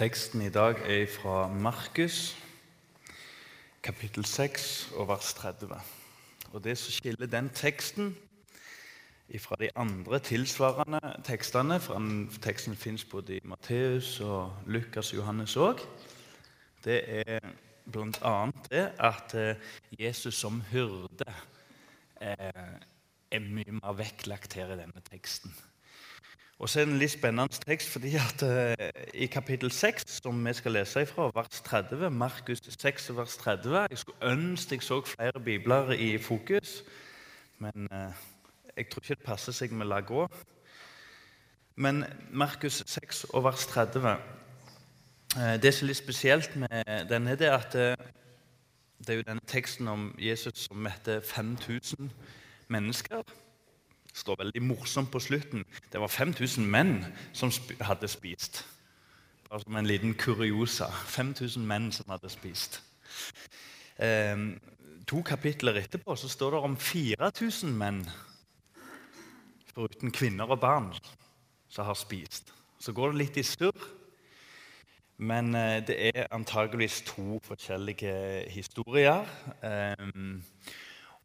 Teksten i dag er fra Markus, kapittel 6 og vers 30. Og Det som skiller den teksten fra de andre tilsvarende tekstene for Teksten fins både i Matteus og Lukas og Johannes òg. Det er bl.a. det at eh, Jesus som hyrde eh, er mye mer vektlagt her i denne teksten. Og så er det en litt spennende tekst, fordi at uh, i kapittel 6, som vi skal lese ifra, vers 30, Markus 6, vers 30 Jeg skulle ønske jeg så flere bibler i fokus, men uh, jeg tror ikke det passer seg med la gå. Men Markus 6 og vers 30 uh, eh, Det som er litt spesielt med denne, det er at det er jo denne teksten om Jesus som mette 5000 mennesker. Står veldig morsomt på slutten. Det var 5000 menn som hadde spist. Bare som en liten kuriosa. 5000 menn som hadde spist. Eh, to kapitler etterpå så står det om 4000 menn, foruten kvinner og barn, som har spist. Så går det litt i surr. Men eh, det er antageligvis to forskjellige historier. Eh,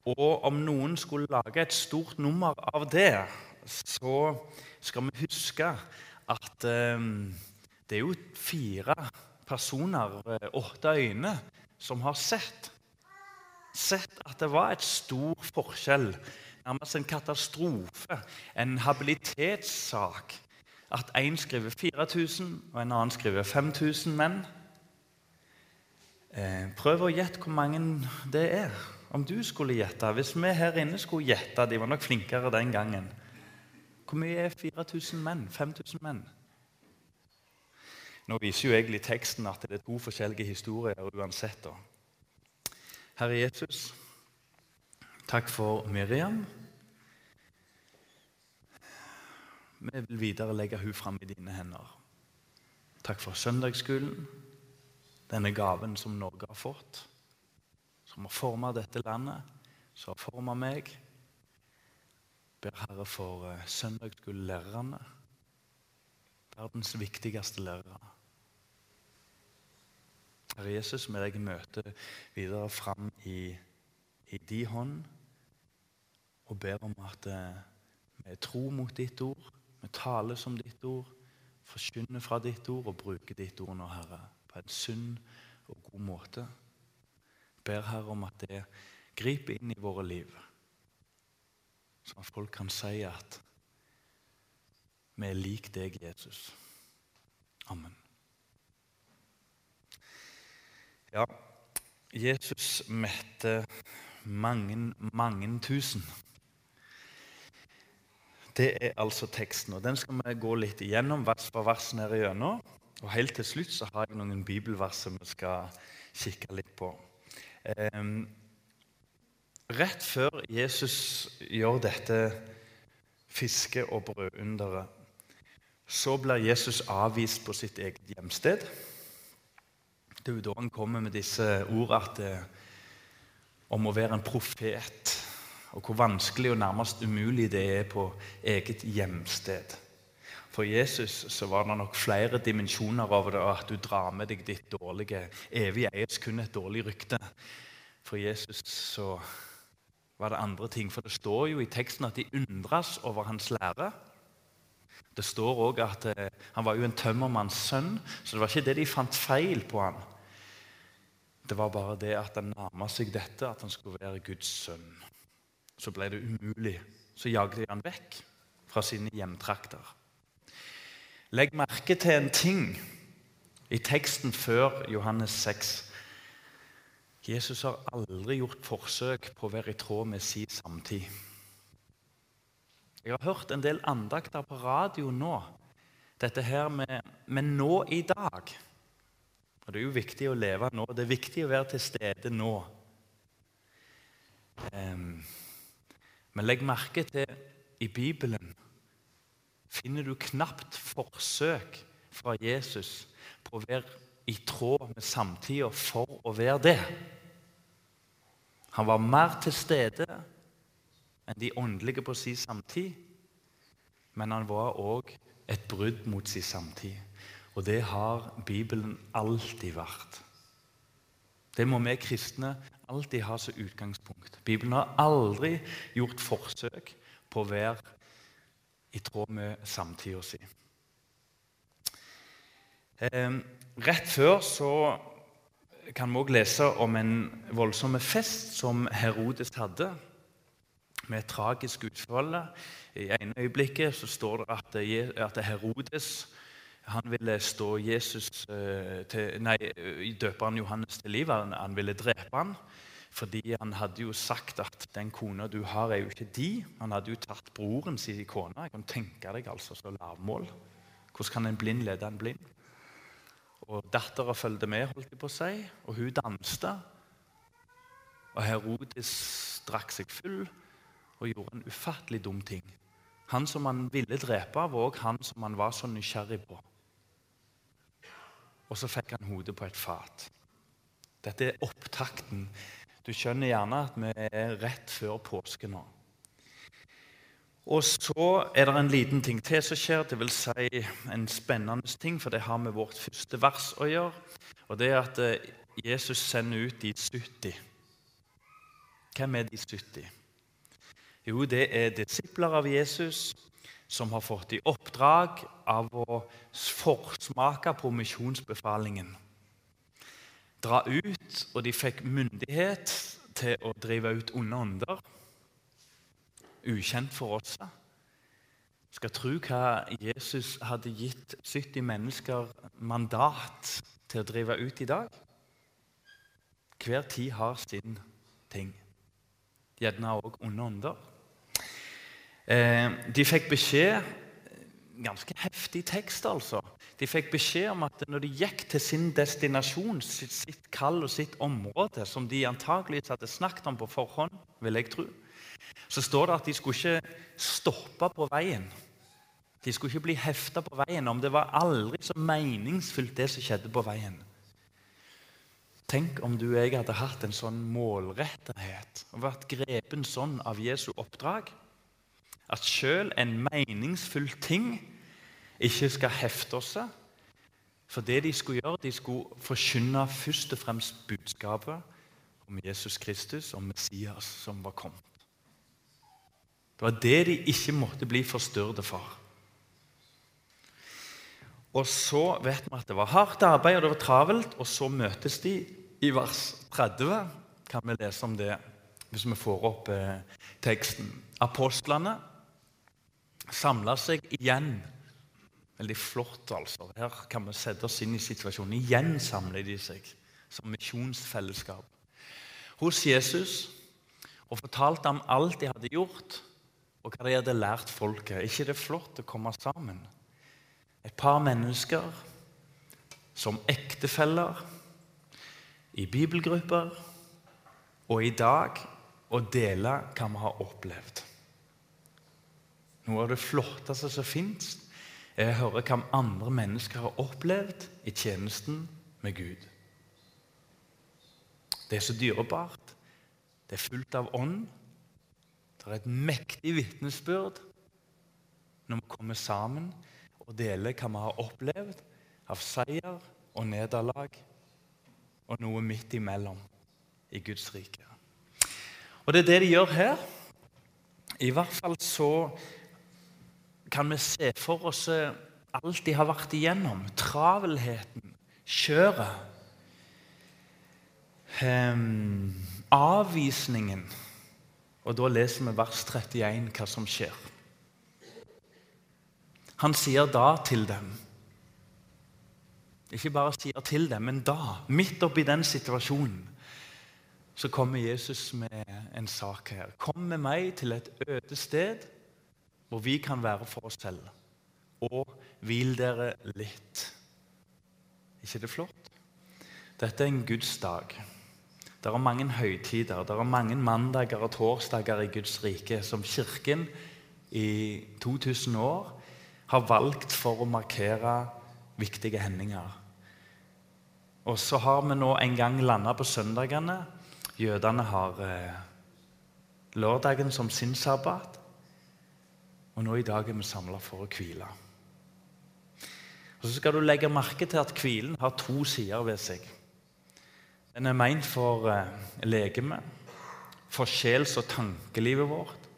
og om noen skulle lage et stort nummer av det, så skal vi huske at eh, det er jo fire personer, eh, åtte øyne, som har sett. Sett at det var et stor forskjell, nærmest en katastrofe, en habilitetssak. At én skriver 4000, og en annen skriver 5000 menn. Eh, prøv å gjette hvor mange det er om du skulle gjette, hvis vi her inne skulle gjette De var nok flinkere den gangen. Hvor mye er 4000 menn? 5000 menn? Nå viser jo egentlig teksten at det er to forskjellige historier uansett. da. Herre Jesus, takk for Miriam. Vi vil videre legge hun fram i dine hender. Takk for søndagsskolen, denne gaven som Norge har fått som har forma dette landet, som har forma meg. Ber Herre for uh, søndagsskolelærerne, verdens viktigste lærere. Herre Jesus, med deg møte videre fram i, i de hånd og ber om at uh, vi tror mot ditt ord, vi taler som ditt ord, forkynner fra ditt ord og bruker ditt ord nå, Herre, på en sunn og god måte ber Herre om at det griper inn i våre liv, sånn at folk kan si at vi er lik deg, Jesus. Amen. Ja, Jesus mette mange, mange tusen. Det er altså teksten. og Den skal vi gå litt igjennom vers for vers ned igjennom. Og Helt til slutt så har jeg noen bibelvers som vi skal kikke litt på. Rett før Jesus gjør dette fiske- og brødunderet, så blir Jesus avvist på sitt eget hjemsted. Det er jo da han kommer med disse ordene om å være en profet, og hvor vanskelig og nærmest umulig det er på eget hjemsted. For Jesus så var det nok flere dimensjoner over det, at du drar med deg ditt dårlige. Evig eies kun et dårlig rykte. For Jesus så var det andre ting. For det står jo i teksten at de undres over hans lære. Det står òg at eh, han var jo en tømmermanns sønn, så det var ikke det de fant feil på han. Det var bare det at han nærma seg dette, at han skulle være Guds sønn. Så ble det umulig. Så jagde de han vekk fra sine hjemtrakter. Legg merke til en ting i teksten før Johannes 6. Jesus har aldri gjort forsøk på å være i tråd med sin samtid. Jeg har hørt en del andakter på radio nå. Dette her med, med nå i dag. Og Det er jo viktig å leve nå. Det er viktig å være til stede nå. Men legg merke til i Bibelen finner du knapt forsøk fra Jesus på å være i tråd med samtida for å være det. Han var mer til stede enn de åndelige på sin samtid, men han var òg et brudd mot sin samtid. Og det har Bibelen alltid vært. Det må vi kristne alltid ha som utgangspunkt. Bibelen har aldri gjort forsøk på å være i tråd med samtida si. Eh, rett før så kan vi òg lese om en voldsom fest som Herodes hadde, med et tragisk utfall. I ene øyeblikket så står det at, Herodes han ville stå Jesus eh, til, nei, døperen Johannes til liv. Han, ville drepe han, fordi han hadde jo sagt at 'den kona du har, er jo ikke de'. Han hadde jo tatt broren sin kone. Jeg kan tenke deg altså så lavmål. Hvordan kan en blind lede en blind? Og Dattera fulgte med, holdt jeg på å si, og hun danste. Og Herodes drakk seg full og gjorde en ufattelig dum ting. Han som han ville drepe, var òg han som han var så nysgjerrig på. Og så fikk han hodet på et fat. Dette er opptakten. Du skjønner gjerne at vi er rett før påske nå. Og så er det en liten ting til som skjer. Det vil si en spennende ting, for det har med vårt første vers å gjøre. Og det er at eh, Jesus sender ut de 70. Hvem er de 70? Jo, det er disipler av Jesus som har fått i oppdrag av å forsmake på misjonsbefalingen. Dra ut, og de fikk myndighet til å drive ut onde ånder ukjent for oss. Skal tro hva Jesus hadde gitt 70 mennesker mandat til å drive ut i dag. Hver tid har sin ting. Gjerne òg onde ånder. Eh, de fikk beskjed Ganske heftig tekst, altså. De fikk beskjed om at når de gikk til sin destinasjon, sitt, kall og sitt område, som de antakeligvis hadde snakket om på forhånd, vil jeg tro, så står det at de skulle ikke stoppe på veien. De skulle ikke bli hefta på veien om det var aldri så meningsfylt, det som skjedde på veien. Tenk om du og jeg hadde hatt en sånn målrettenhet og vært grepen sånn av Jesu oppdrag at sjøl en meningsfull ting ikke skal hefte oss. For det de skulle gjøre, de skulle forkynne først og fremst budskapet om Jesus Kristus, om Messias som var kommet. Det var det de ikke måtte bli forstyrret for. Og så vet vi at det var hardt arbeid og det var travelt, og så møtes de i vers 30. Kan vi lese om det hvis vi får opp eh, teksten? Apostlene samla seg igjen. Veldig flott, altså. Her kan vi sette oss inn i situasjonen. Igjen samler de seg som misjonsfellesskap hos Jesus og fortalte om alt de hadde gjort og hva de hadde lært folket. Er ikke det flott å komme sammen? Et par mennesker som ektefeller, i bibelgrupper og i dag å dele hva vi har opplevd. Noe av det flotteste som fins, er å høre hva andre mennesker har opplevd i tjenesten med Gud. Det er så dyrebart. Det er fullt av ånd. Det er et mektig vitnesbyrd når vi kommer sammen og deler hva vi har opplevd av seier og nederlag og noe midt imellom i Guds rike. Og det er det de gjør her. I hvert fall så kan vi se for oss alt de har vært igjennom. Travelheten, kjøret. Um, avvisningen og Da leser vi vers 31 hva som skjer. Han sier da til dem Ikke bare sier til dem, men da, midt oppi den situasjonen, så kommer Jesus med en sak her. Kom med meg til et øde sted hvor vi kan være for oss selv. Og hvil dere litt. ikke det flott? Dette er en Guds dag. Det er mange høytider, det er mange mandager og torsdager i Guds rike som Kirken i 2000 år har valgt for å markere viktige hendinger. Og så har vi nå en gang landa på søndagene. Jødene har eh, lørdagen som sin sabbat. Og nå i dag er vi samla for å hvile. Og Så skal du legge merke til at hvilen har to sider ved seg. Den er meint for eh, legeme, for sjels- og tankelivet vårt,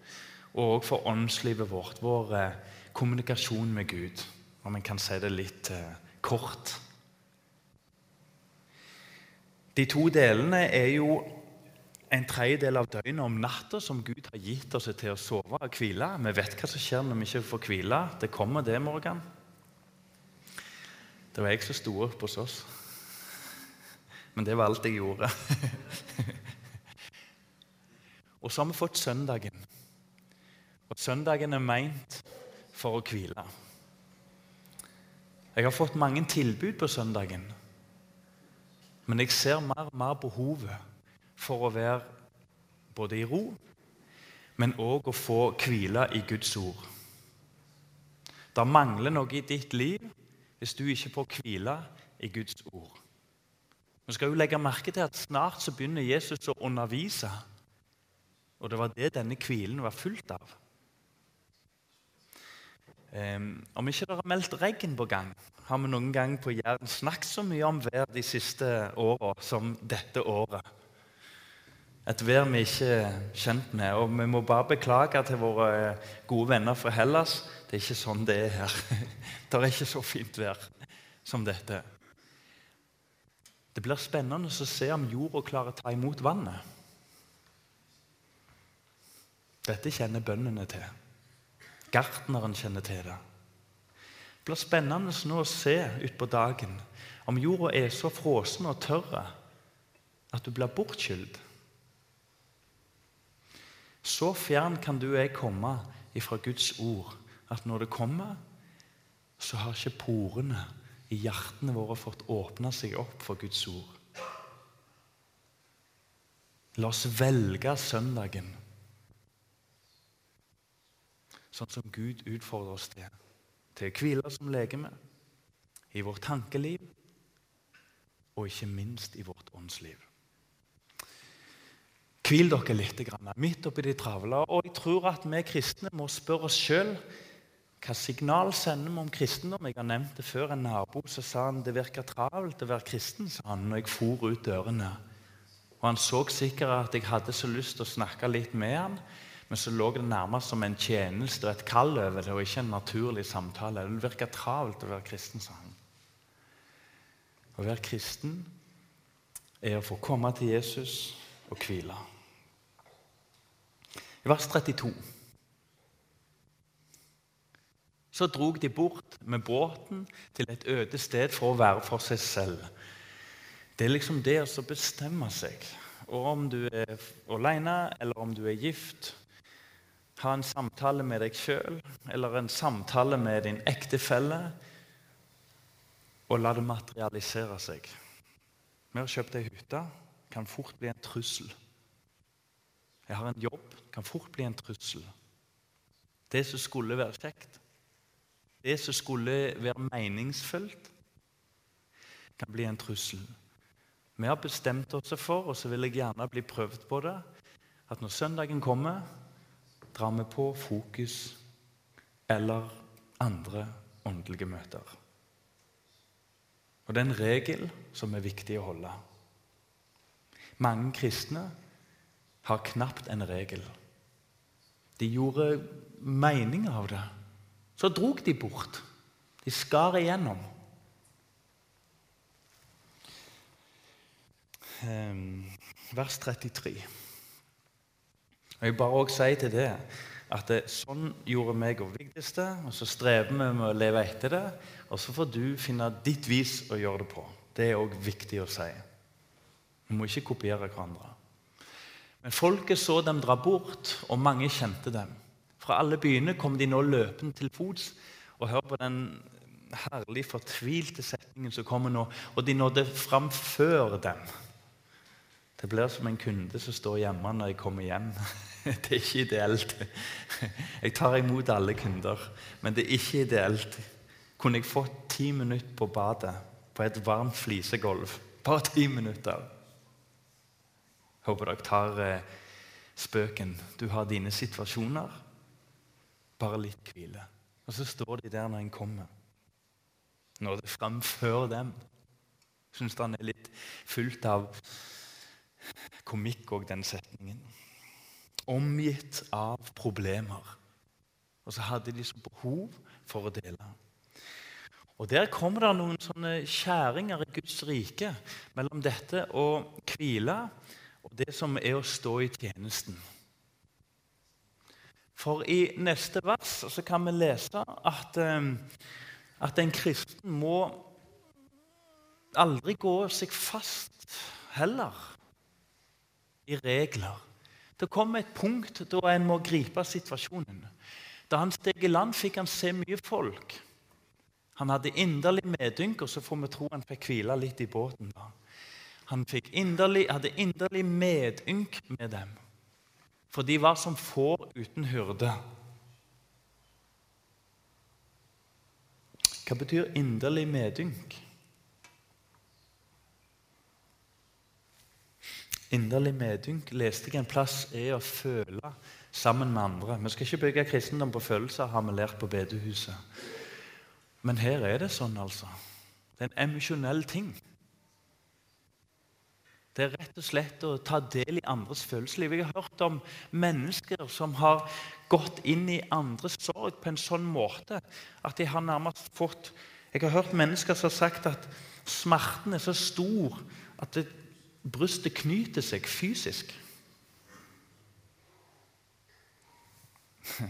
og også for åndslivet vårt, vår eh, kommunikasjon med Gud, om en kan si det litt eh, kort. De to delene er jo en tredjedel av døgnet om natta som Gud har gitt oss til å sove og hvile. Vi vet hva som skjer når vi ikke får hvile. Det kommer, det, Morgan. Det var jeg som sto opp hos oss. Men det var alt jeg gjorde. og så har vi fått søndagen. Og søndagen er meint for å hvile. Jeg har fått mange tilbud på søndagen. Men jeg ser mer og mer behovet for å være både i ro, men òg å få hvile i Guds ord. Det mangler noe i ditt liv hvis du ikke får hvile i Guds ord. Vi skal jo legge merke til at Snart så begynner Jesus å undervise. Og det var det denne hvilen var fullt av. Um, om ikke det har meldt regn på gang, har vi noen gang på Jæren snakket så mye om vær de siste åra som dette året. Et vær vi ikke er kjent med. Og vi må bare beklage til våre gode venner fra Hellas. Det er ikke sånn det er her. Det er ikke så fint vær som dette. Det blir spennende å se om jorda klarer å ta imot vannet. Dette kjenner bøndene til. Gartneren kjenner til det. Det blir spennende nå å se utpå dagen om jorda er så frossen og tørr at du blir bortskyldt. Så fjern kan du og jeg komme ifra Guds ord at når det kommer, så har ikke porene i hjertene våre fått åpne seg opp for Guds ord. La oss velge søndagen sånn som Gud utfordrer oss til. Til å hvile som legeme, i vårt tankeliv og ikke minst i vårt åndsliv. Hvil dere litt midt oppi de travle. Og jeg tror at vi kristne må spørre oss sjøl hva signal sender vi om kristendom? Jeg har nevnt det før. En nabo så sa han det virker travelt å være kristen sa han, når jeg for ut dørene. Og Han så sikkert at jeg hadde så lyst til å snakke litt med han, men så lå det nærmest som en tjeneste og et kall over det, og ikke en naturlig samtale. Det virker travelt å være kristen, sa han. Å være kristen er å få komme til Jesus og hvile. I vers 32 så drog de bort med båten til et øde sted for å være for seg selv. Det er liksom det å bestemme seg. Og om du er alene, eller om du er gift, ha en samtale med deg sjøl eller en samtale med din ektefelle, og la det materialisere seg. Vi har kjøpt ei hytte. Kan fort bli en trussel. Jeg har en jobb. Kan fort bli en trussel. Det som skulle være kjekt, det som skulle være meningsfullt, kan bli en trussel. Vi har bestemt oss for, og så vil jeg gjerne bli prøvd på det, at når søndagen kommer, drar vi på fokus eller andre åndelige møter. Og Det er en regel som er viktig å holde. Mange kristne har knapt en regel. De gjorde mening av det. Så drog de bort. De skar igjennom. Ehm, vers 33. Og Jeg bare også sier til det at det, sånn gjorde meg og Vigdis det, og så strever vi med å leve etter det. Og så får du finne ditt vis å gjøre det på. Det er òg viktig å si. Vi må ikke kopiere hverandre. Men folket så dem dra bort, og mange kjente dem. Fra alle byene kom de nå løpende til fots. Og hør på den herlig fortvilte setningen som kommer nå. Og de nådde fram før dem. Det blir som en kunde som står hjemme når jeg kommer hjem. Det er ikke ideelt. Jeg tar imot alle kunder, men det er ikke ideelt. Kunne jeg fått ti minutter på badet på et varmt flisegulv? Bare ti minutter. Håper dere tar eh, spøken. Du har dine situasjoner. Bare litt hvile. Og så står de der når en kommer. Når det før dem. Syns han er litt fullt av komikk òg, den setningen. Omgitt av problemer. Og så hadde de så behov for å dele. Og Der kommer det noen sånne skjæringer i Guds rike mellom dette å hvile og det som er å stå i tjenesten. For i neste vers så kan vi lese at, eh, at en kristen må aldri gå seg fast heller i regler. Det kommer et punkt da en må gripe situasjonen. Da han steg i land, fikk han se mye folk. Han hadde inderlig medynk, og så får vi tro han fikk hvile litt i båten. da. Han inderlig, hadde inderlig medynk med dem, for de var som får uten hyrde. Hva betyr inderlig medynk? Inderlig medynk leste jeg en plass er å føle sammen med andre. Vi skal ikke bygge kristendom på følelser, har vi lært på bedehuset. Men her er det sånn, altså. Det er en emosjonell ting. Det er rett og slett å ta del i andres følelsesliv. Jeg har hørt om mennesker som har gått inn i andres sorg på en sånn måte at de har nærmest fått Jeg har hørt mennesker som har sagt at smerten er så stor at det, brystet knyter seg fysisk.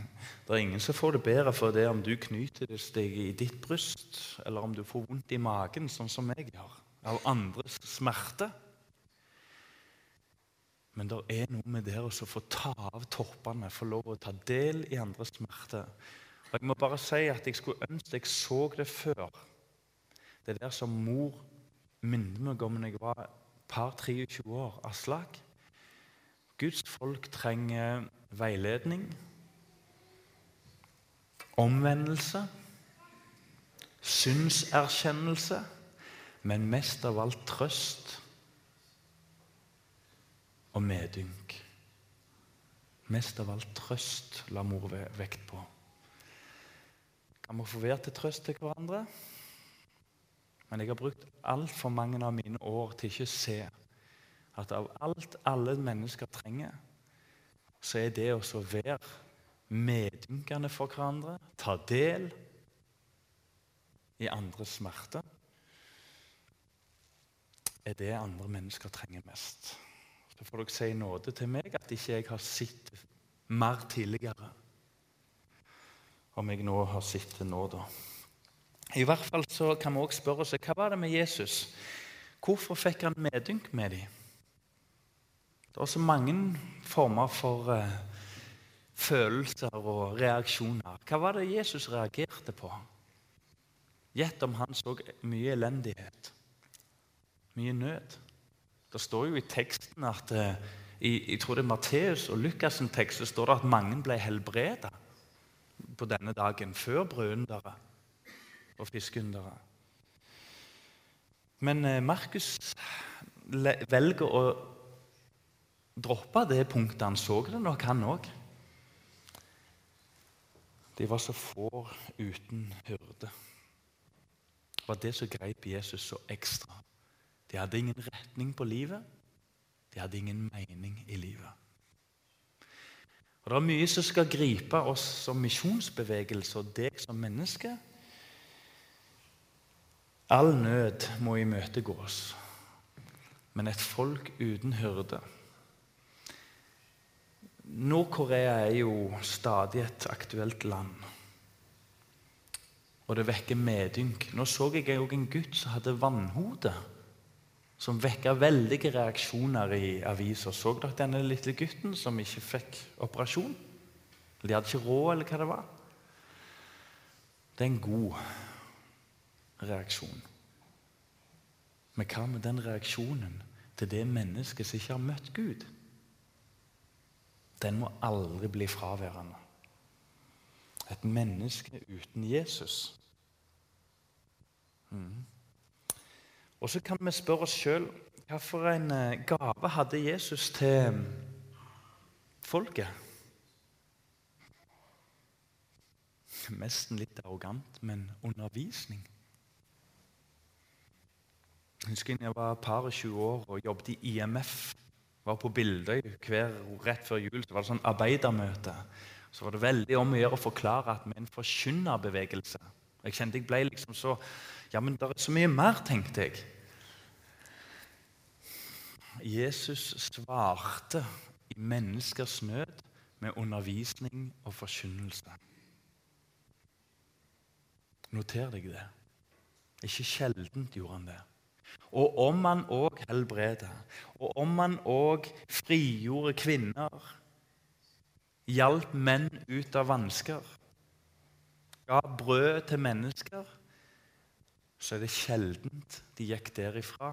Det er ingen som får det bedre for det om du knyter deg i ditt bryst, eller om du får vondt i magen, sånn som jeg gjør, av andres smerte. Men det er noe med det å få ta av toppene, få lov å ta del i andres smerte. Og Jeg må bare si at jeg skulle ønske jeg så det før. Det der som mor minner meg om da jeg var par 23 år. Aslak. Guds folk trenger veiledning omvendelse, synserkjennelse, men mest av alt trøst og medynk. Mest av alt trøst la mor vekt på. Kan vi få være til trøst til hverandre? Men jeg har brukt altfor mange av mine år til ikke å se at av alt alle mennesker trenger, så er det å være medynkende for hverandre, ta del i andres smerte, er det andre mennesker trenger mest. Så får dere si nåde til meg at ikke jeg har sett mer tidligere. Om jeg nå har sett det nå, da. I hvert fall så kan vi også spørre oss hva var det med Jesus. Hvorfor fikk han medynk med dem? Det er så mange former for uh, følelser og reaksjoner. Hva var det Jesus reagerte på? Gjett om han så mye elendighet, mye nød. Det står jo i teksten at eh, i, jeg tror det er Matteus og Lukas' tekst så står det at mange ble helbredet på denne dagen, før brødunderet og fiskeundere. Men eh, Markus velger å droppe det punktet. Han så det nok, han òg. De var så få uten hyrde. Det var det som grep Jesus så ekstra. De hadde ingen retning på livet. De hadde ingen mening i livet. Og Det er mye som skal gripe oss som misjonsbevegelse og deg som menneske. All nød må imøtegås, men et folk uten hyrde Nord-Korea er jo stadig et aktuelt land. Og det vekker medynk. Nå så jeg òg en gutt som hadde vannhode. Som vekka veldige reaksjoner i aviser. Så dere denne lille gutten som ikke fikk operasjon? De hadde ikke råd, eller hva det var. Det er en god reaksjon. Men hva med den reaksjonen til det mennesket som ikke har møtt Gud? den må aldri bli fraværende. Et menneske uten Jesus. Mm. Og så kan vi spørre oss sjøl hvilken eh, gave hadde Jesus til mm, folket? Nesten litt arrogant, men undervisning. Jeg husker jeg var par og 20 år og jobbet i IMF. var på Bildøy hver rett før jul. så var det sånn arbeidermøte. Så var det veldig om å gjøre å forklare at vi er en forkynnerbevegelse. Jeg kjente jeg ble liksom så Ja, men det er så mye mer, tenkte jeg. Jesus svarte i menneskers nød med undervisning og forkynnelse. Noter deg det. Ikke sjeldent gjorde han det. Og om han òg helbredet, og om han òg frigjorde kvinner, hjalp menn ut av vansker, ga brød til mennesker, så er det sjeldent de gikk derifra,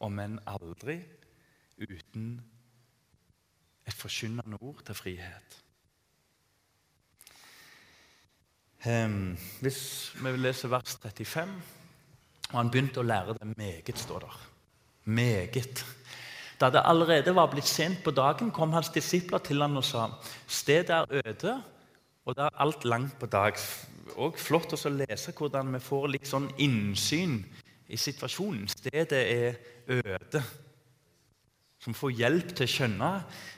om enn aldri, uten et forkynnende ord til frihet. Um, hvis vi vil lese vers 35 og Han begynte å lære det meget, står der. Meget. Da det allerede var blitt sent på dagen, kom hans disipler til han og sa stedet er øde, og det er alt langt på dag. Og flott å lese hvordan vi får litt sånn innsyn i situasjonen. Stedet er øde. Som får hjelp til å skjønne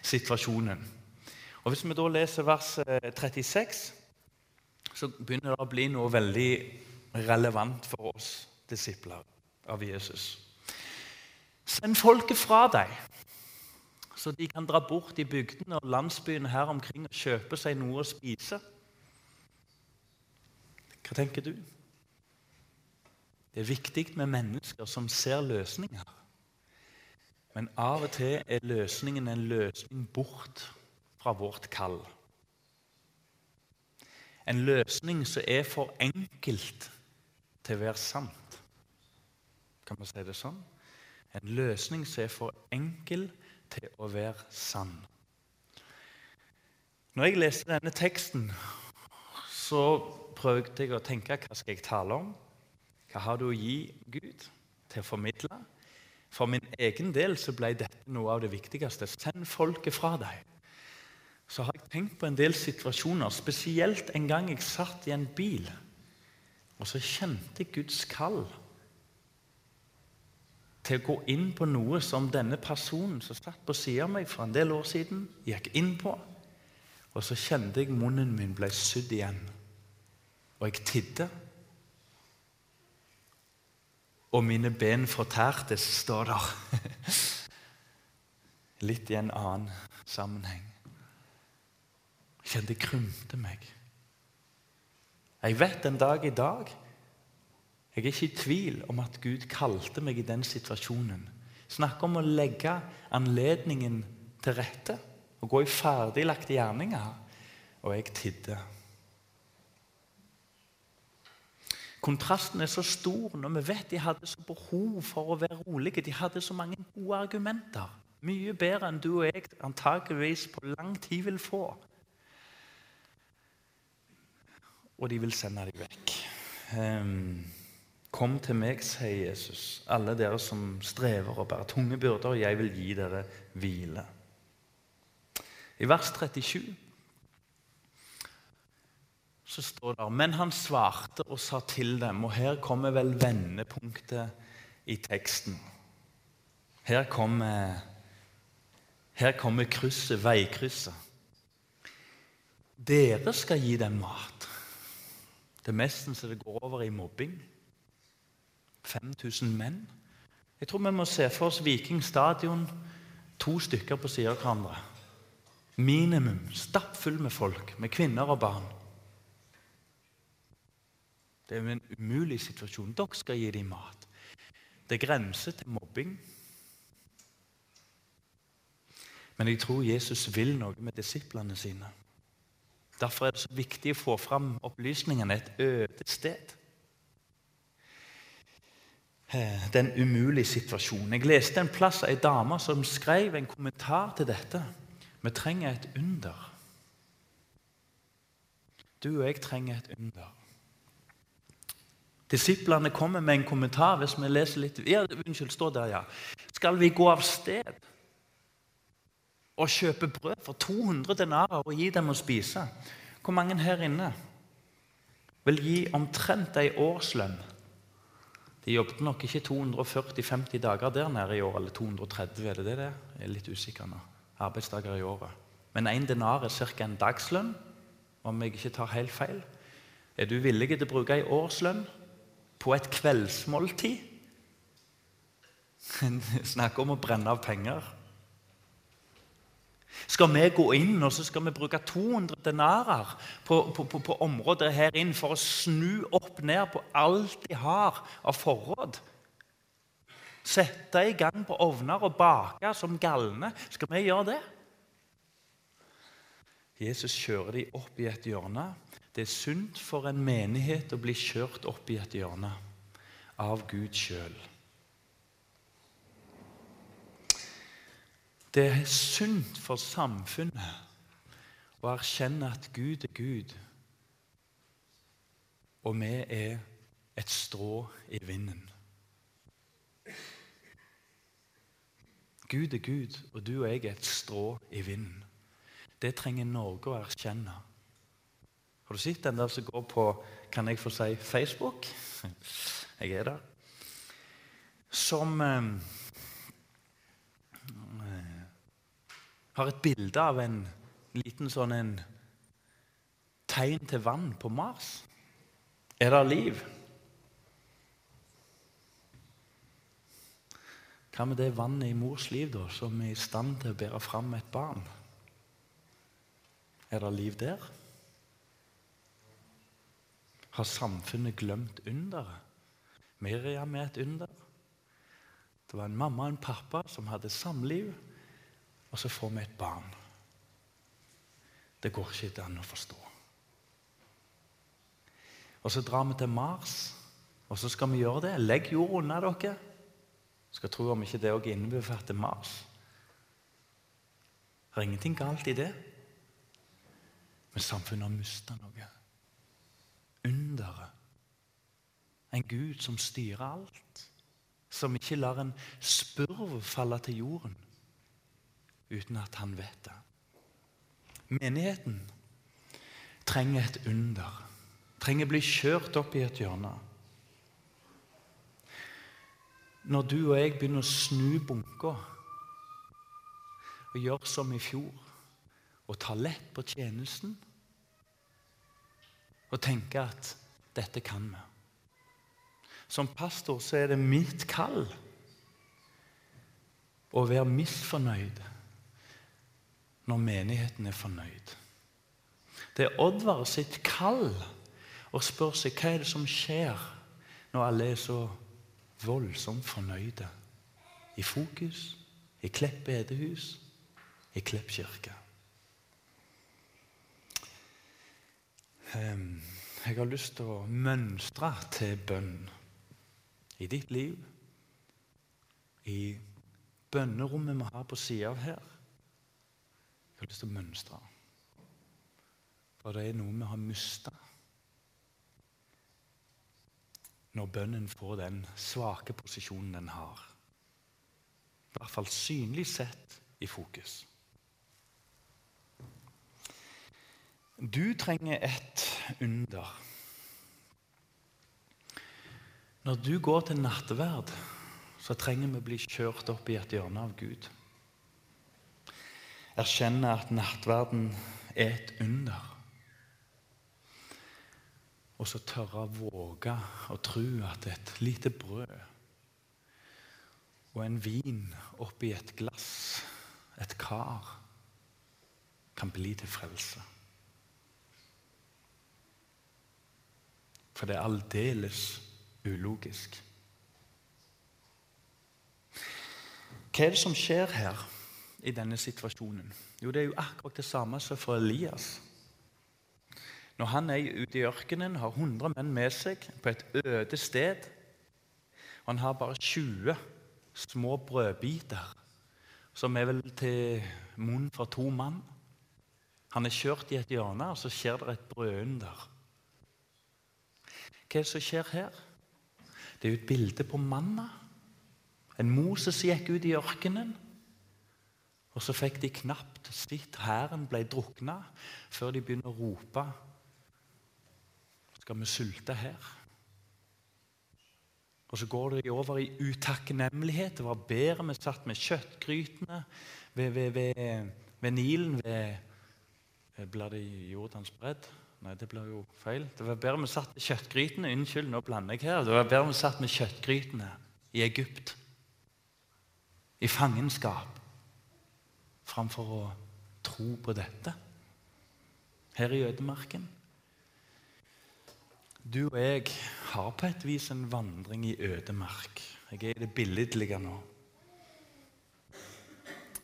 situasjonen. Og Hvis vi da leser vers 36, eh, så begynner det å bli noe veldig relevant for oss disipler av Jesus. Send folket fra deg, så de kan dra bort i bygdene og landsbyene her omkring og kjøpe seg noe å spise. Hva tenker du? Det er viktig med mennesker som ser løsninger. Men av og til er løsningen en løsning bort fra vårt kall. En løsning som er for enkelt til å være sant. Kan man si det sånn? En løsning som er for enkel til å være sann. Når jeg leste denne teksten, så prøvde jeg å tenke hva skal jeg tale om. Hva har du å gi Gud til å formidle? For min egen del så ble dette noe av det viktigste. Send folket fra deg. Så har jeg tenkt på en del situasjoner, spesielt en gang jeg satt i en bil. Og så kjente jeg Guds kall til å gå inn på noe som denne personen som satt på siden av meg for en del år siden, gikk inn på. Og så kjente jeg munnen min ble sydd igjen. Og jeg tidde. Og mine ben fortærtes, står der. Litt i en annen sammenheng. Jeg kjente jeg krymte meg. Jeg vet en dag i dag jeg er ikke i tvil om at Gud kalte meg i den situasjonen. Snakk om å legge anledningen til rette og gå i ferdiglagte gjerninger. Og jeg tidde. Kontrasten er så stor når vi vet de hadde så behov for å være rolige. De hadde så mange gode argumenter. Mye bedre enn du og jeg antakeligvis på lang tid vil få. Og de vil sende dem vekk. Um, Kom til meg, sier Jesus, alle dere som strever og bærer tunge byrder, og jeg vil gi dere hvile. I vers 37 så står det Men han svarte og sa til dem, og her kommer vel vendepunktet i teksten. Her kommer, her kommer krysset, veikrysset. Dere skal gi dem mat. Det nesten så det går over i mobbing. 5000 menn. Jeg tror vi må se for oss Viking stadion, to stykker på siden av hverandre. Minimum. Stappfull med folk, med kvinner og barn. Det er jo en umulig situasjon. Dere skal gi dem mat. Det grenser til mobbing. Men jeg tror Jesus vil noe med disiplene sine. Derfor er det så viktig å få fram opplysningene et øde sted. Eh, den umulige situasjonen. Jeg leste en plass av ei dame som skrev en kommentar til dette. Vi trenger et under. Du og jeg trenger et under. Disiplene kommer med en kommentar hvis vi leser litt ja, Unnskyld, står der, ja. Skal vi gå av sted og kjøpe brød for 200 denarer og gi dem å spise? Hvor mange her inne vil gi omtrent ei årslønn De jobbet nok ikke 240-50 dager der nede i år, eller 230, er det det? Jeg er litt usikker nå. Arbeidsdager i året. Men én denar er ca. en dagslønn, om jeg ikke tar helt feil. Er du villig til å bruke ei årslønn på et kveldsmåltid? Snakk om å brenne av penger. Skal vi gå inn og så skal vi bruke 200 denarer på, på, på, på området her inn for å snu opp ned på alt de har av forråd? Sette i gang på ovner og bake som galne? Skal vi gjøre det? Jesus kjører de opp i et hjørne. Det er sunt for en menighet å bli kjørt opp i et hjørne av Gud sjøl. Det er sunt for samfunnet å erkjenne at Gud er Gud, og vi er et strå i vinden. Gud er Gud, og du og jeg er et strå i vinden. Det trenger Norge å erkjenne. Har du sett den der som går på kan jeg få si Facebook? Jeg er der. Som eh, har et bilde av en liten sånn en tegn til vann på Mars. Er det liv? Hva med det vannet i mors liv da, som er i stand til å bære fram et barn? Er det liv der? Har samfunnet glemt underet? Miriam er et under. Det var en mamma og en pappa som hadde samliv og så får vi et barn. Det går ikke an å forstå. Og så drar vi til Mars, og så skal vi gjøre det. Legg jord unna dere. Skal tro om ikke det òg innbefatter Mars. Det er ingenting galt i det. Men samfunnet har mista noe. Underet. En Gud som styrer alt. Som ikke lar en spurv falle til jorden uten at han vet det. Menigheten trenger et under. Trenger bli kjørt opp i et hjørne. Når du og jeg begynner å snu bunka og gjøre som i fjor og ta lett på tjenesten og tenke at dette kan vi. Som pastor så er det mitt kall å være misfornøyd når menigheten er fornøyd. Det er Oddvar sitt kall å spørre seg hva er det som skjer når alle er så voldsomt fornøyde. I Fokus, i Klepp bedehus, i Klepp kirke. Jeg har lyst til å mønstre til bønn i ditt liv, i bønnerommet vi har på sida av her Jeg har lyst til å mønstre. For det er noe vi har mista når bønnen får den svake posisjonen den har. I hvert fall synlig sett i fokus. Du trenger et under. Når du går til nattverd, så trenger vi å bli kjørt opp i et hjørne av Gud erkjenne at nattverden er et under. Og så tørre å våge å tro at et lite brød og en vin oppi et glass, et kar, kan bli til frelse. For det er aldeles ulogisk. Hva er det som skjer her? i denne situasjonen? Jo, det er jo akkurat det samme som for Elias. Når han er ute i ørkenen, har 100 menn med seg på et øde sted, og han har bare 20 små brødbiter, som er vel til munn for to mann. Han er kjørt i et hjørne, og så skjer det et brødunder. Hva er det som skjer her? Det er jo et bilde på manna. En Moses gikk ut i ørkenen. Og så fikk de knapt sitt. Hæren ble drukna før de begynner å rope Skal vi sulte her? Og så går de over i utakknemlighet. Det var bedre vi satt med kjøttgrytene ved, ved, ved, ved Nilen ved det Jordans bredd? Nei, det blir jo feil. Det var bedre vi satt med kjøttgrytene Unnskyld, nå blander jeg her. Det var bedre vi satt med kjøttgrytene i Egypt, i fangenskap, framfor å tro på dette her i ødemarken. Du og jeg har på et vis en vandring i ødemark. Jeg er i det billedlige nå.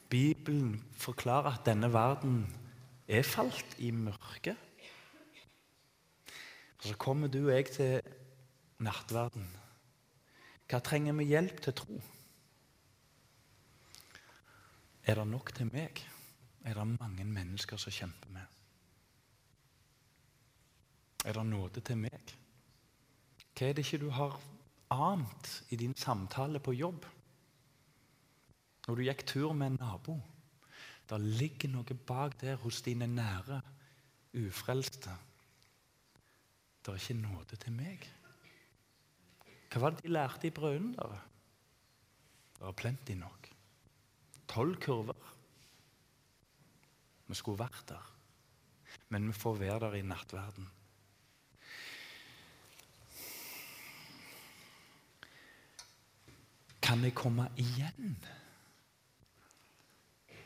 Bibelen forklarer at denne verden er falt i mørket. Og Så kommer du og jeg til nattverden. Hva trenger vi hjelp til tro? Er det nok til meg? Er det mange mennesker som kjemper med? Er det nåde til meg? Hva er det ikke du har ant i din samtale på jobb? Når du gikk tur med en nabo. Det ligger noe bak der hos dine nære, ufrelste. Det er ikke nåde til meg. Hva var det de lærte i Brønnøy? Det var plenty nok. Tolv kurver. Vi skulle vært der, men vi får være der i nattverden. Kan jeg komme igjen?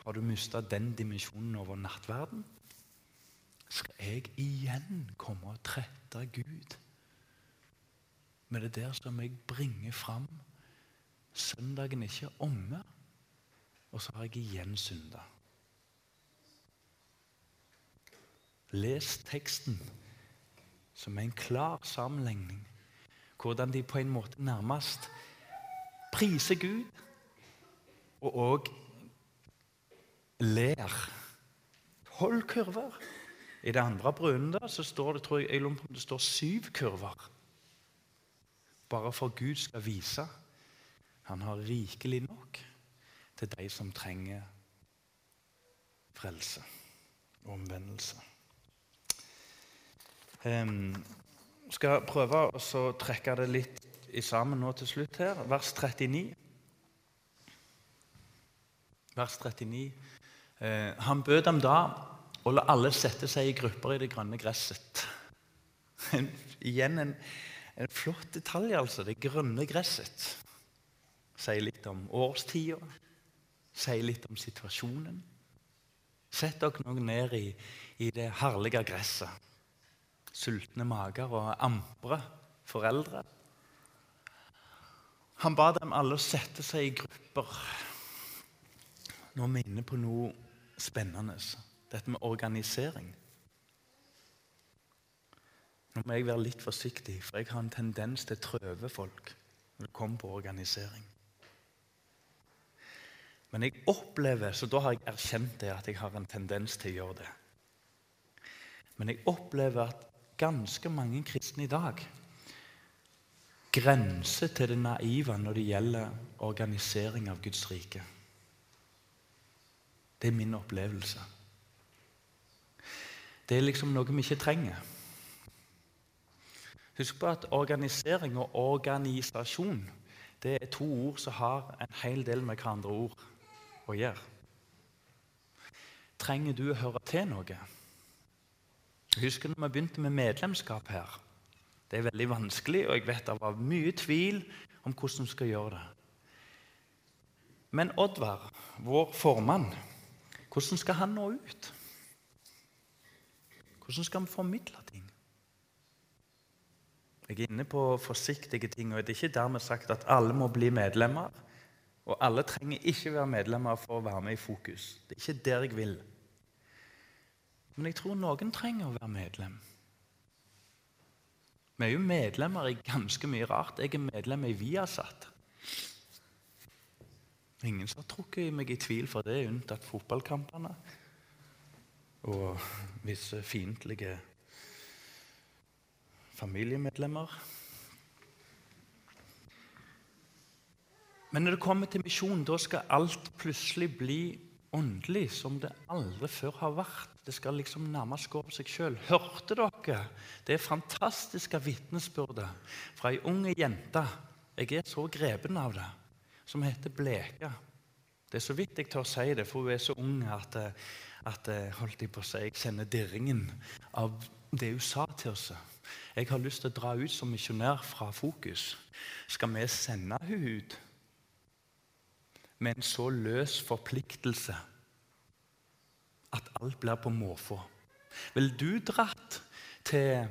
Har du mista den dimensjonen over nattverden? Skal jeg igjen komme og trette Gud med det der som jeg bringer fram? Søndagen er ikke omme, og så har jeg igjen synda. Les teksten som er en klar sammenligning. Hvordan de på en måte nærmest priser Gud, og òg ler. Hold kurver. I det andre brønnet så står det tror jeg, det står syv kurver. Bare for Gud skal vise han har rikelig nok til de som trenger frelse og omvendelse. Um, skal prøve å trekke det litt i sammen nå til slutt her. Vers 39. Vers 39. Eh, han bød dem da å la alle sette seg i grupper i det grønne gresset. En, igjen en, en, flott detalj, altså. Det grønne gresset. Sier litt om årstida, sier litt om situasjonen. Sett dere nå ned i, i det herlige gresset. Sultne mager og ampre foreldre. Han ba dem alle å sette seg i grupper. Nå er vi inne på noe spennende. Dette med organisering. Nå må jeg være litt forsiktig, for jeg har en tendens til å trøve folk når det kommer på organisering. Men jeg opplever, så da har jeg erkjent det, at jeg har en tendens til å gjøre det. Men jeg opplever at ganske mange kristne i dag grenser til det naive når det gjelder organisering av Guds rike. Det er min opplevelse. Det er liksom noe vi ikke trenger. Husk på at organisering og organisasjon det er to ord som har en hel del med hverandre ord å gjøre. Trenger du å høre til noe? Husker når vi begynte med medlemskap her? Det er veldig vanskelig, og jeg vet det var mye tvil om hvordan vi skal gjøre det. Men Oddvar, vår formann, hvordan skal han nå ut? Hvordan skal vi formidle ting? Jeg er inne på forsiktige ting. og Det er ikke dermed sagt at alle må bli medlemmer. Og alle trenger ikke være medlemmer for å være med i fokus. Det er ikke der jeg vil. Men jeg tror noen trenger å være medlem. Vi er jo medlemmer i ganske mye rart. Jeg er medlem i Viasat. Ingen som har trukket meg i tvil for det, unntatt fotballkampene og visse fiendtlige familiemedlemmer. Men når det kommer til misjon, da skal alt plutselig bli åndelig som det aldri før har vært. Det skal liksom nærmest gå av seg sjøl. Hørte dere det fantastiske vitnesbyrdet fra ei ung jente Jeg er så grepen av det. Som heter Bleka. Det er så vidt jeg tør si det, for hun er så ung at, at holdt jeg på å si, jeg kjenner dirringen av det hun sa til oss. Jeg har lyst til å dra ut som misjonær fra Fokus. Skal vi sende henne ut med en så løs forpliktelse at alt blir på måfå? Vil du dratt til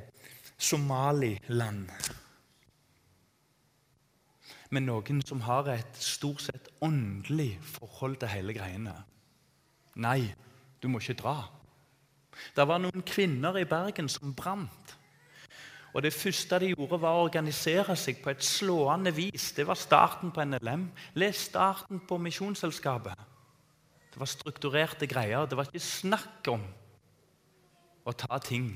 Somaliland med noen som har et stort sett åndelig forhold til hele greiene? Nei, du må ikke dra. Det var noen kvinner i Bergen som brant. Og Det første de gjorde, var å organisere seg på et slående vis. Det var starten på NLM. Les starten på Misjonsselskapet. Det var strukturerte greier. Det var ikke snakk om å ta ting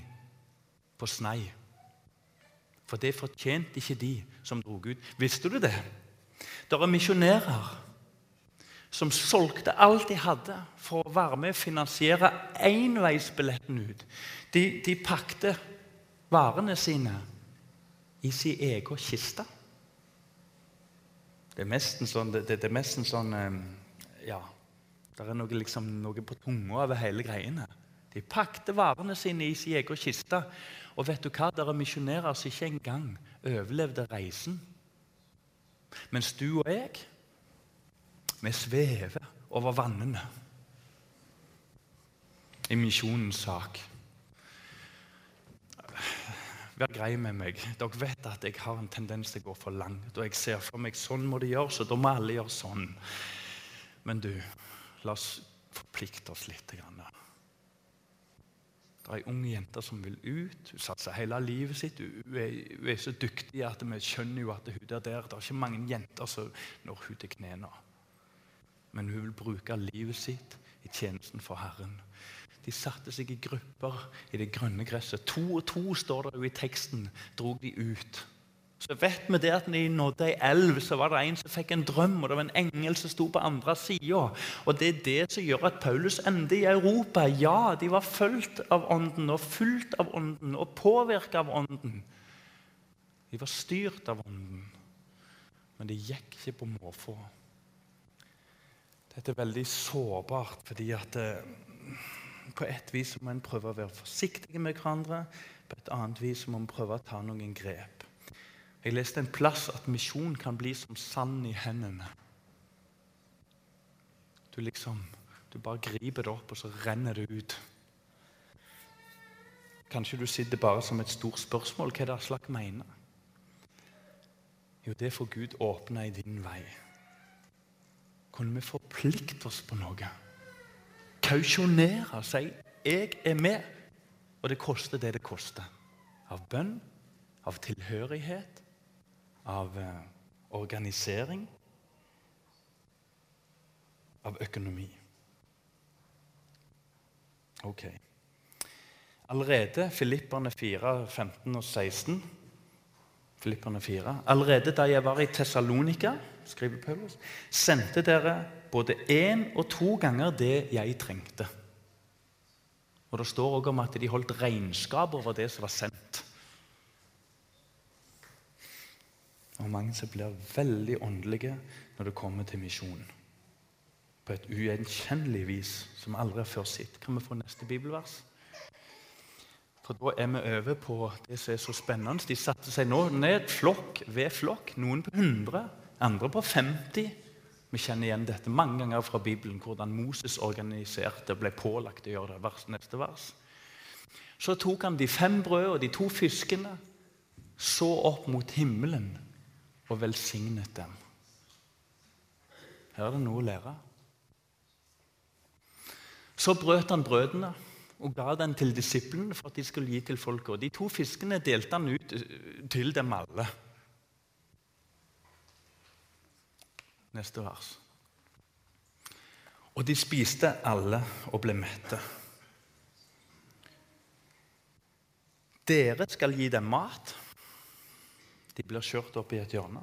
på snei. For det fortjente ikke de som dro ut. Visste du det? Det er misjonærer som solgte alt de hadde for å være med og finansiere enveisbilletten ut. De, de pakte varene sine i sin egen kiste. Det er nesten sånn, det, det, det er nesten sånn ehm, Ja, det er noe, liksom, noe på tunga over hele greiene. De pakte varene sine i sin egen kiste. Og vet du hva? Det er misjonærer som ikke engang overlevde reisen. Mens du og jeg vi svever over vannene i misjonens sak. Vær grei med meg. Dere vet at jeg har en tendens til å gå for langt. Og jeg ser for meg sånn må det gjøres, og da må alle gjøre sånn. Men du, la oss forplikte oss litt. Grann. Det er ei ung jente som vil ut. Hun satser hele livet sitt. Hun er, hun er så dyktig at vi skjønner jo at hun er der. Det er ikke mange jenter som når hun til knærne men hun vil bruke livet sitt i tjenesten for Herren. De satte seg i grupper i det grønne gresset. To og to står det jo i teksten. drog de ut. Så vet vi det at når de nådde ei elv, så var det en som fikk en drøm, og det var en engel som sto på andre sida. Og det er det som gjør at Paulus ender i Europa. Ja, de var fulgt av Ånden og fulgt av Ånden og påvirka av Ånden. De var styrt av Ånden, men de gikk ikke på måfå. Dette er veldig sårbart, fordi at eh, på et vis må en prøve å være forsiktig med hverandre. På et annet vis må en prøve å ta noen grep. Jeg leste en plass at misjon kan bli som sand i hendene. Du liksom, du bare griper det opp, og så renner det ut. Kanskje du sitter bare som et stort spørsmål. Hva er det Aslak mener? Jo, det får Gud åpne i din vei kunne vi forplikte oss på noe. Kausjonere, si 'jeg er med', og det koster det det koster. Av bønn, av tilhørighet, av uh, organisering, av økonomi. Ok. Allerede Filipperne 4, 15 og 16 Filipperne 4. Allerede da jeg var i Tessalonika, skriver Paulus, sendte dere både én og to ganger det jeg trengte. Og Det står også om at de holdt regnskap over det som var sendt. Og mange som blir veldig åndelige når det kommer til misjon. På et ugjenkjennelig vis som aldri har før sett. Kan vi få neste bibelvers? For da er vi over på det som er så spennende. De satte seg nå ned flokk ved flokk. Noen på 100, andre på 50. Vi kjenner igjen dette mange ganger fra Bibelen, hvordan Moses organiserte og ble pålagt å gjøre det. Vers, neste vers. Så tok han de fem brød og de to fiskene, så opp mot himmelen og velsignet dem. Her er det noe å lære. Så brøt han brødene og ga den til disiplene for at de skulle gi til folket. Og De to fiskene delte han ut eh, til dem alle. Neste vers. Og de spiste alle og ble mette. Dere skal gi dem mat. De blir kjørt opp i et hjørne.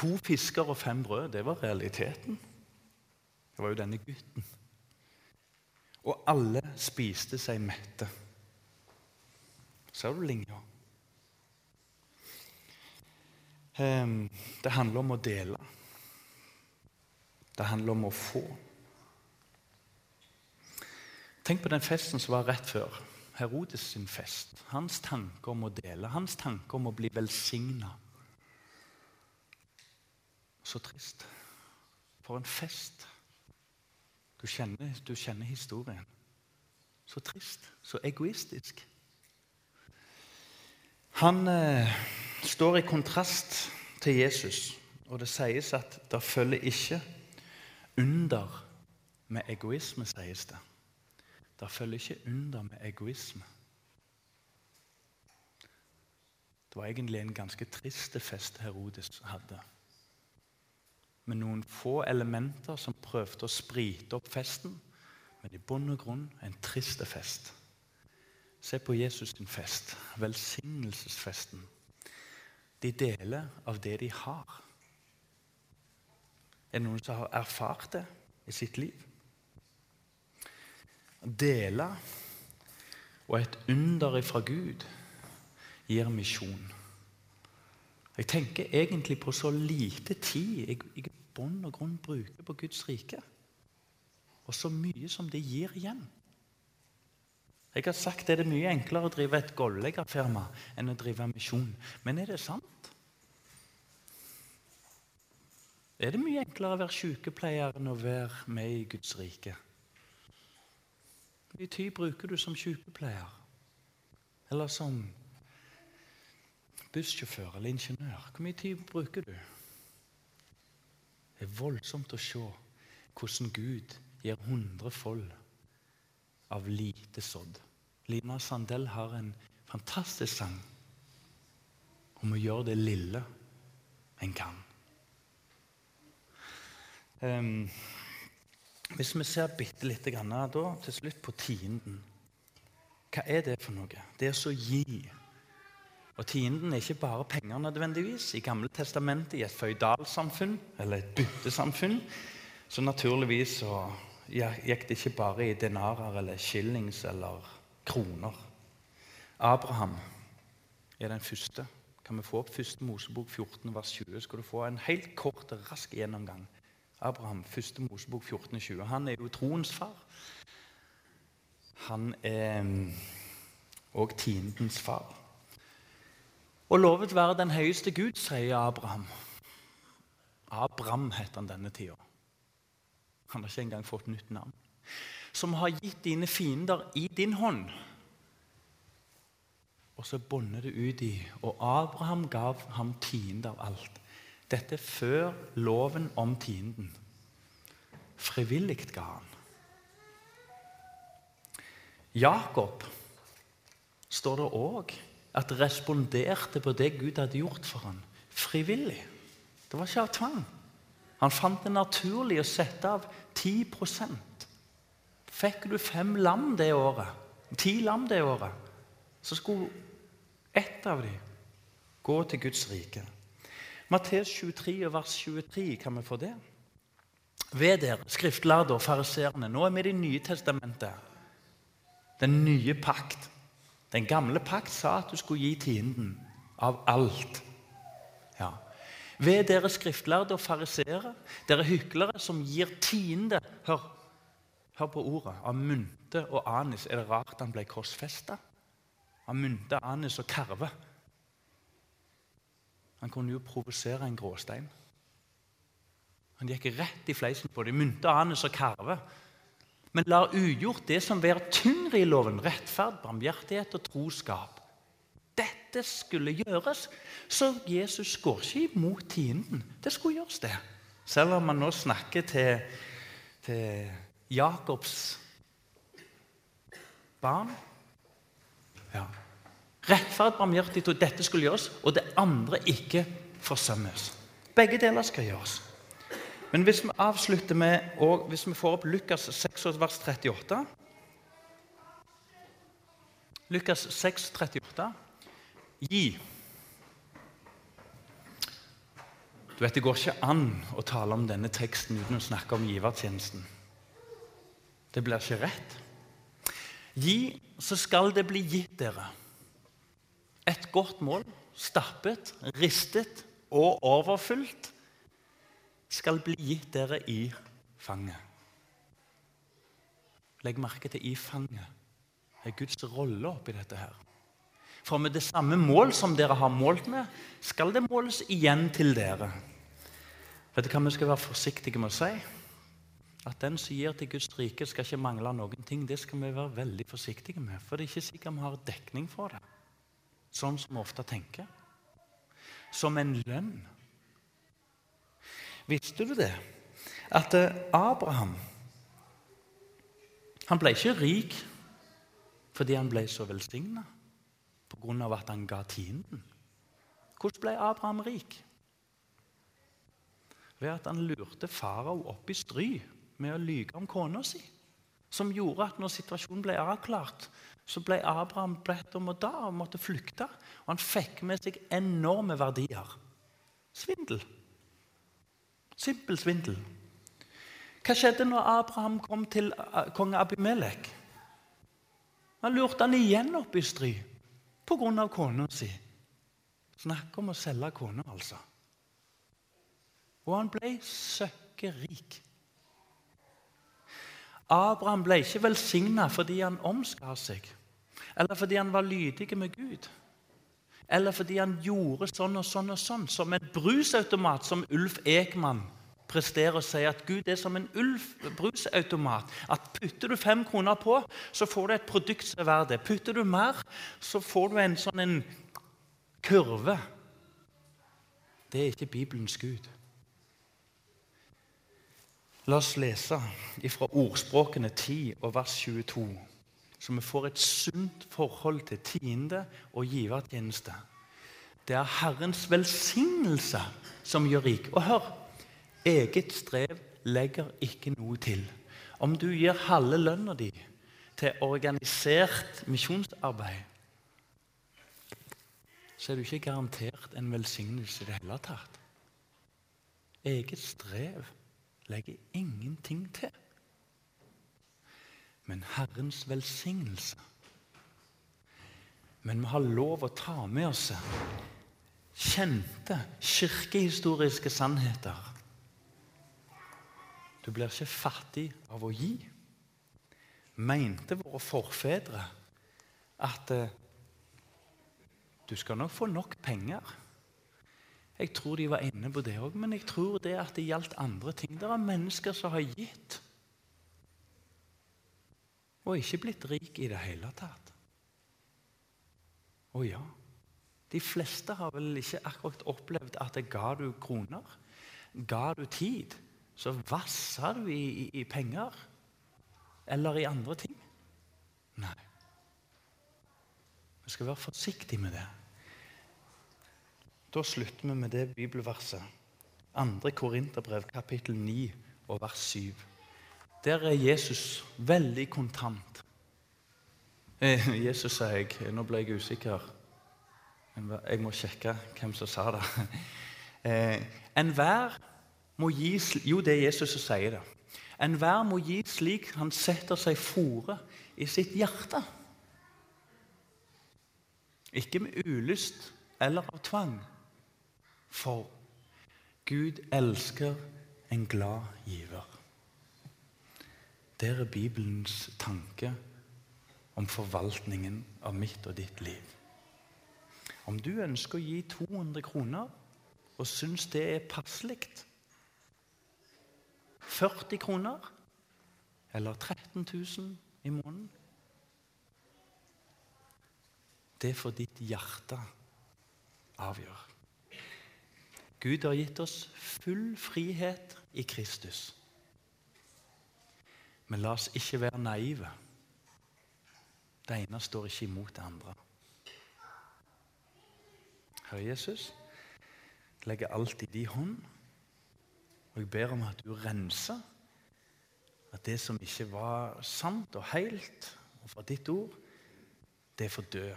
To fisker og fem brød, det var realiteten. Det var jo denne gutten og alle spiste seg mette. Ser du linja? Ehm, det handler om å dele. Det handler om å få. Tenk på den festen som var rett før. Herodes sin fest. Hans tanke om å dele, hans tanke om å bli velsigna. Så trist. For en fest. Du kjenner, du kjenner historien. Så trist. Så egoistisk. Han eh, står i kontrast til Jesus, og det sies at det følger ikke under med egoisme, sies det. Det følger ikke under med egoisme. Det var egentlig en ganske trist fest Herodes hadde. Med noen få elementer som prøvde å sprite opp festen, men i bunn og grunn en trist fest. Se på Jesus' sin fest, velsignelsesfesten. De deler av det de har. Er det noen som har erfart det i sitt liv? Dele og et under fra Gud gir misjon. Jeg tenker egentlig på så lite tid jeg i bunn og grunn bruker på Guds rike. Og så mye som det gir igjen. Jeg har sagt det er mye enklere å drive et golvleggerfirma enn å drive misjon. Men er det sant? Er det mye enklere å være sykepleier enn å være med i Guds rike? Hvor mye tid bruker du som sykepleier? Eller som bussjåfør eller ingeniør? Hvor mye tid bruker du? Det er voldsomt å se hvordan Gud gir hundrefold av lite sådd. Lina Sandell har en fantastisk sang om å gjøre det lille en kan. Um, hvis vi ser bitte lite grann da, til slutt på tienden Hva er det for noe? Det er å gi. Og Tienden er ikke bare penger nødvendigvis. I Gamle testamentet, i et føydalsamfunn eller et byttesamfunn, så naturligvis så gikk det ikke bare i denarer eller shillings eller kroner. Abraham er den første. Kan vi få opp første Mosebok 14, vers 20? Skal du få en helt kort og rask gjennomgang. Abraham, første Mosebok 14, 20. Han er jo troens far. Han er òg mm, tiendens far. Og lovet være den høyeste Gud, sier Abraham. Abraham heter han denne tida. Han har ikke engang fått nytt navn. Som har gitt dine fiender i din hånd. Og så bånder det ut i Og Abraham gav ham tiende av alt. Dette før loven om tienden. Frivillig ga han. Jakob står det òg at responderte på det Gud hadde gjort for ham. Frivillig. Det var ikke av tvang. Han fant det naturlig å sette av 10% Fikk du fem lam det året, ti lam det året, så skulle ett av dem gå til Guds rike. Matteus 23, vers 23, kan vi få det? Ved dere, skriftlærde og fariserende. Nå er vi i Det nye testamentet. Den nye pakt. Den gamle pakt sa at du skulle gi tienden av alt. Ja. Ved dere skriftlærde og fariseere, dere hyklere som gir tiende Hør, hør på ordet. Av mynte og anis. Er det rart han ble korsfesta? Av mynte, anis og karve. Han kunne jo provosere en gråstein. Han gikk rett i fleisen på det. Mynte, anis og karve. Men lar ugjort det som være tyngre i loven, rettferd, barmhjertighet og troskap dette skulle gjøres. Så Jesus går ikke imot tienden. Det skulle gjøres, det. Selv om han nå snakker til, til Jakobs barn. Ja. Rettferd, barmhjertighet, og dette skulle gjøres, og det andre ikke forsømmes. Begge deler skal gjøres. Men hvis vi avslutter med, og hvis vi får opp Lukas 6, vers 38 Lukas 6, 38 gi. Du vet, Det går ikke an å tale om denne teksten uten å snakke om givertjenesten. Det blir ikke rett. Gi, så skal det bli gitt dere. Et godt mål, stappet, ristet, og overfylt, skal bli gitt dere i fanget. Legg merke til i fanget. Det er Guds rolle oppi dette her. For med det samme mål som dere har målt med, skal det måles igjen til dere. Vet du hva vi skal være forsiktige med å si? At den som gir til Guds rike, skal ikke mangle noen ting. Det skal vi være veldig forsiktige med. For det er ikke sikkert vi har dekning for det. Sånn som vi ofte tenker. Som en lønn. Visste du det? At eh, Abraham han ble ikke rik fordi han ble så velsigna pga. at han ga tienden. Hvordan ble Abraham rik? Ved at han lurte farao opp i stry med å lyge om kona si. Som gjorde at når situasjonen ble avklart, så ble Abraham bedt om å da og måtte flykte. Og han fikk med seg enorme verdier. Svindel. Simpel svindel. Hva skjedde når Abraham kom til eh, kong Abimelek? Han lurte han igjen opp i stry pga. kona si. Snakk om å selge kona, altså. Og han ble søkkerik. Abraham ble ikke velsigna fordi han omskar seg, eller fordi han var lydig med Gud, eller fordi han gjorde sånn og sånn og sånn, som en brusautomat som Ulf Ekman presterer å si at Gud er som en ulv, brusautomat. At Putter du fem kroner på, så får du et produkt som er verdt det. Putter du mer, så får du en sånn en kurve. Det er ikke Bibelens Gud. La oss lese fra ordspråkene 10 og vers 22, så vi får et sunt forhold til tiende og givertjeneste. Det er Herrens velsignelse som gjør rik. Og hør Eget strev legger ikke noe til. Om du gir halve lønna di til organisert misjonsarbeid, så er du ikke garantert en velsignelse i det hele tatt. Eget strev legger ingenting til. Men Herrens velsignelse Men vi har lov å ta med oss kjente kirkehistoriske sannheter du blir ikke fattig av å gi. Mente våre forfedre at eh, du skal nok få nok penger. Jeg tror de var inne på det òg, men jeg tror det at det gjaldt andre ting. Det er mennesker som har gitt og ikke blitt rik i det hele tatt. Å ja. De fleste har vel ikke akkurat opplevd at det ga du kroner, ga du tid så vasser du i, i, i penger eller i andre ting. Nei. Vi skal være forsiktige med det. Da slutter vi med det bibelverset. 2. Korinterbrev, kapittel 9 og vers 7. Der er Jesus veldig kontant. Eh, Jesus, sa jeg. Nå ble jeg usikker. Jeg må sjekke hvem som sa det. Eh, Enhver må gi Jo, det er Jesus som sier det. Enhver må gi slik han setter seg fore i sitt hjerte. Ikke med ulyst eller av tvang. For Gud elsker en glad giver. Det er Bibelens tanke om forvaltningen av mitt og ditt liv. Om du ønsker å gi 200 kroner og syns det er passelig 40 kroner eller 13 000 i måneden. Det får ditt hjerte avgjøre. Gud har gitt oss full frihet i Kristus. Men la oss ikke være naive. Det ene står ikke imot det andre. Herre Jesus, legger alt i din hånd. Og jeg ber om at du renser at det som ikke var sant og helt og fra ditt ord, det får dø.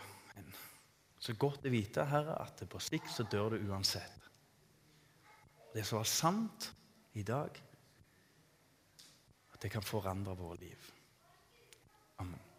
Så godt å vite, Herre, at på sikt så dør du uansett. Det som var sant i dag, det kan forandre våre liv. Amen.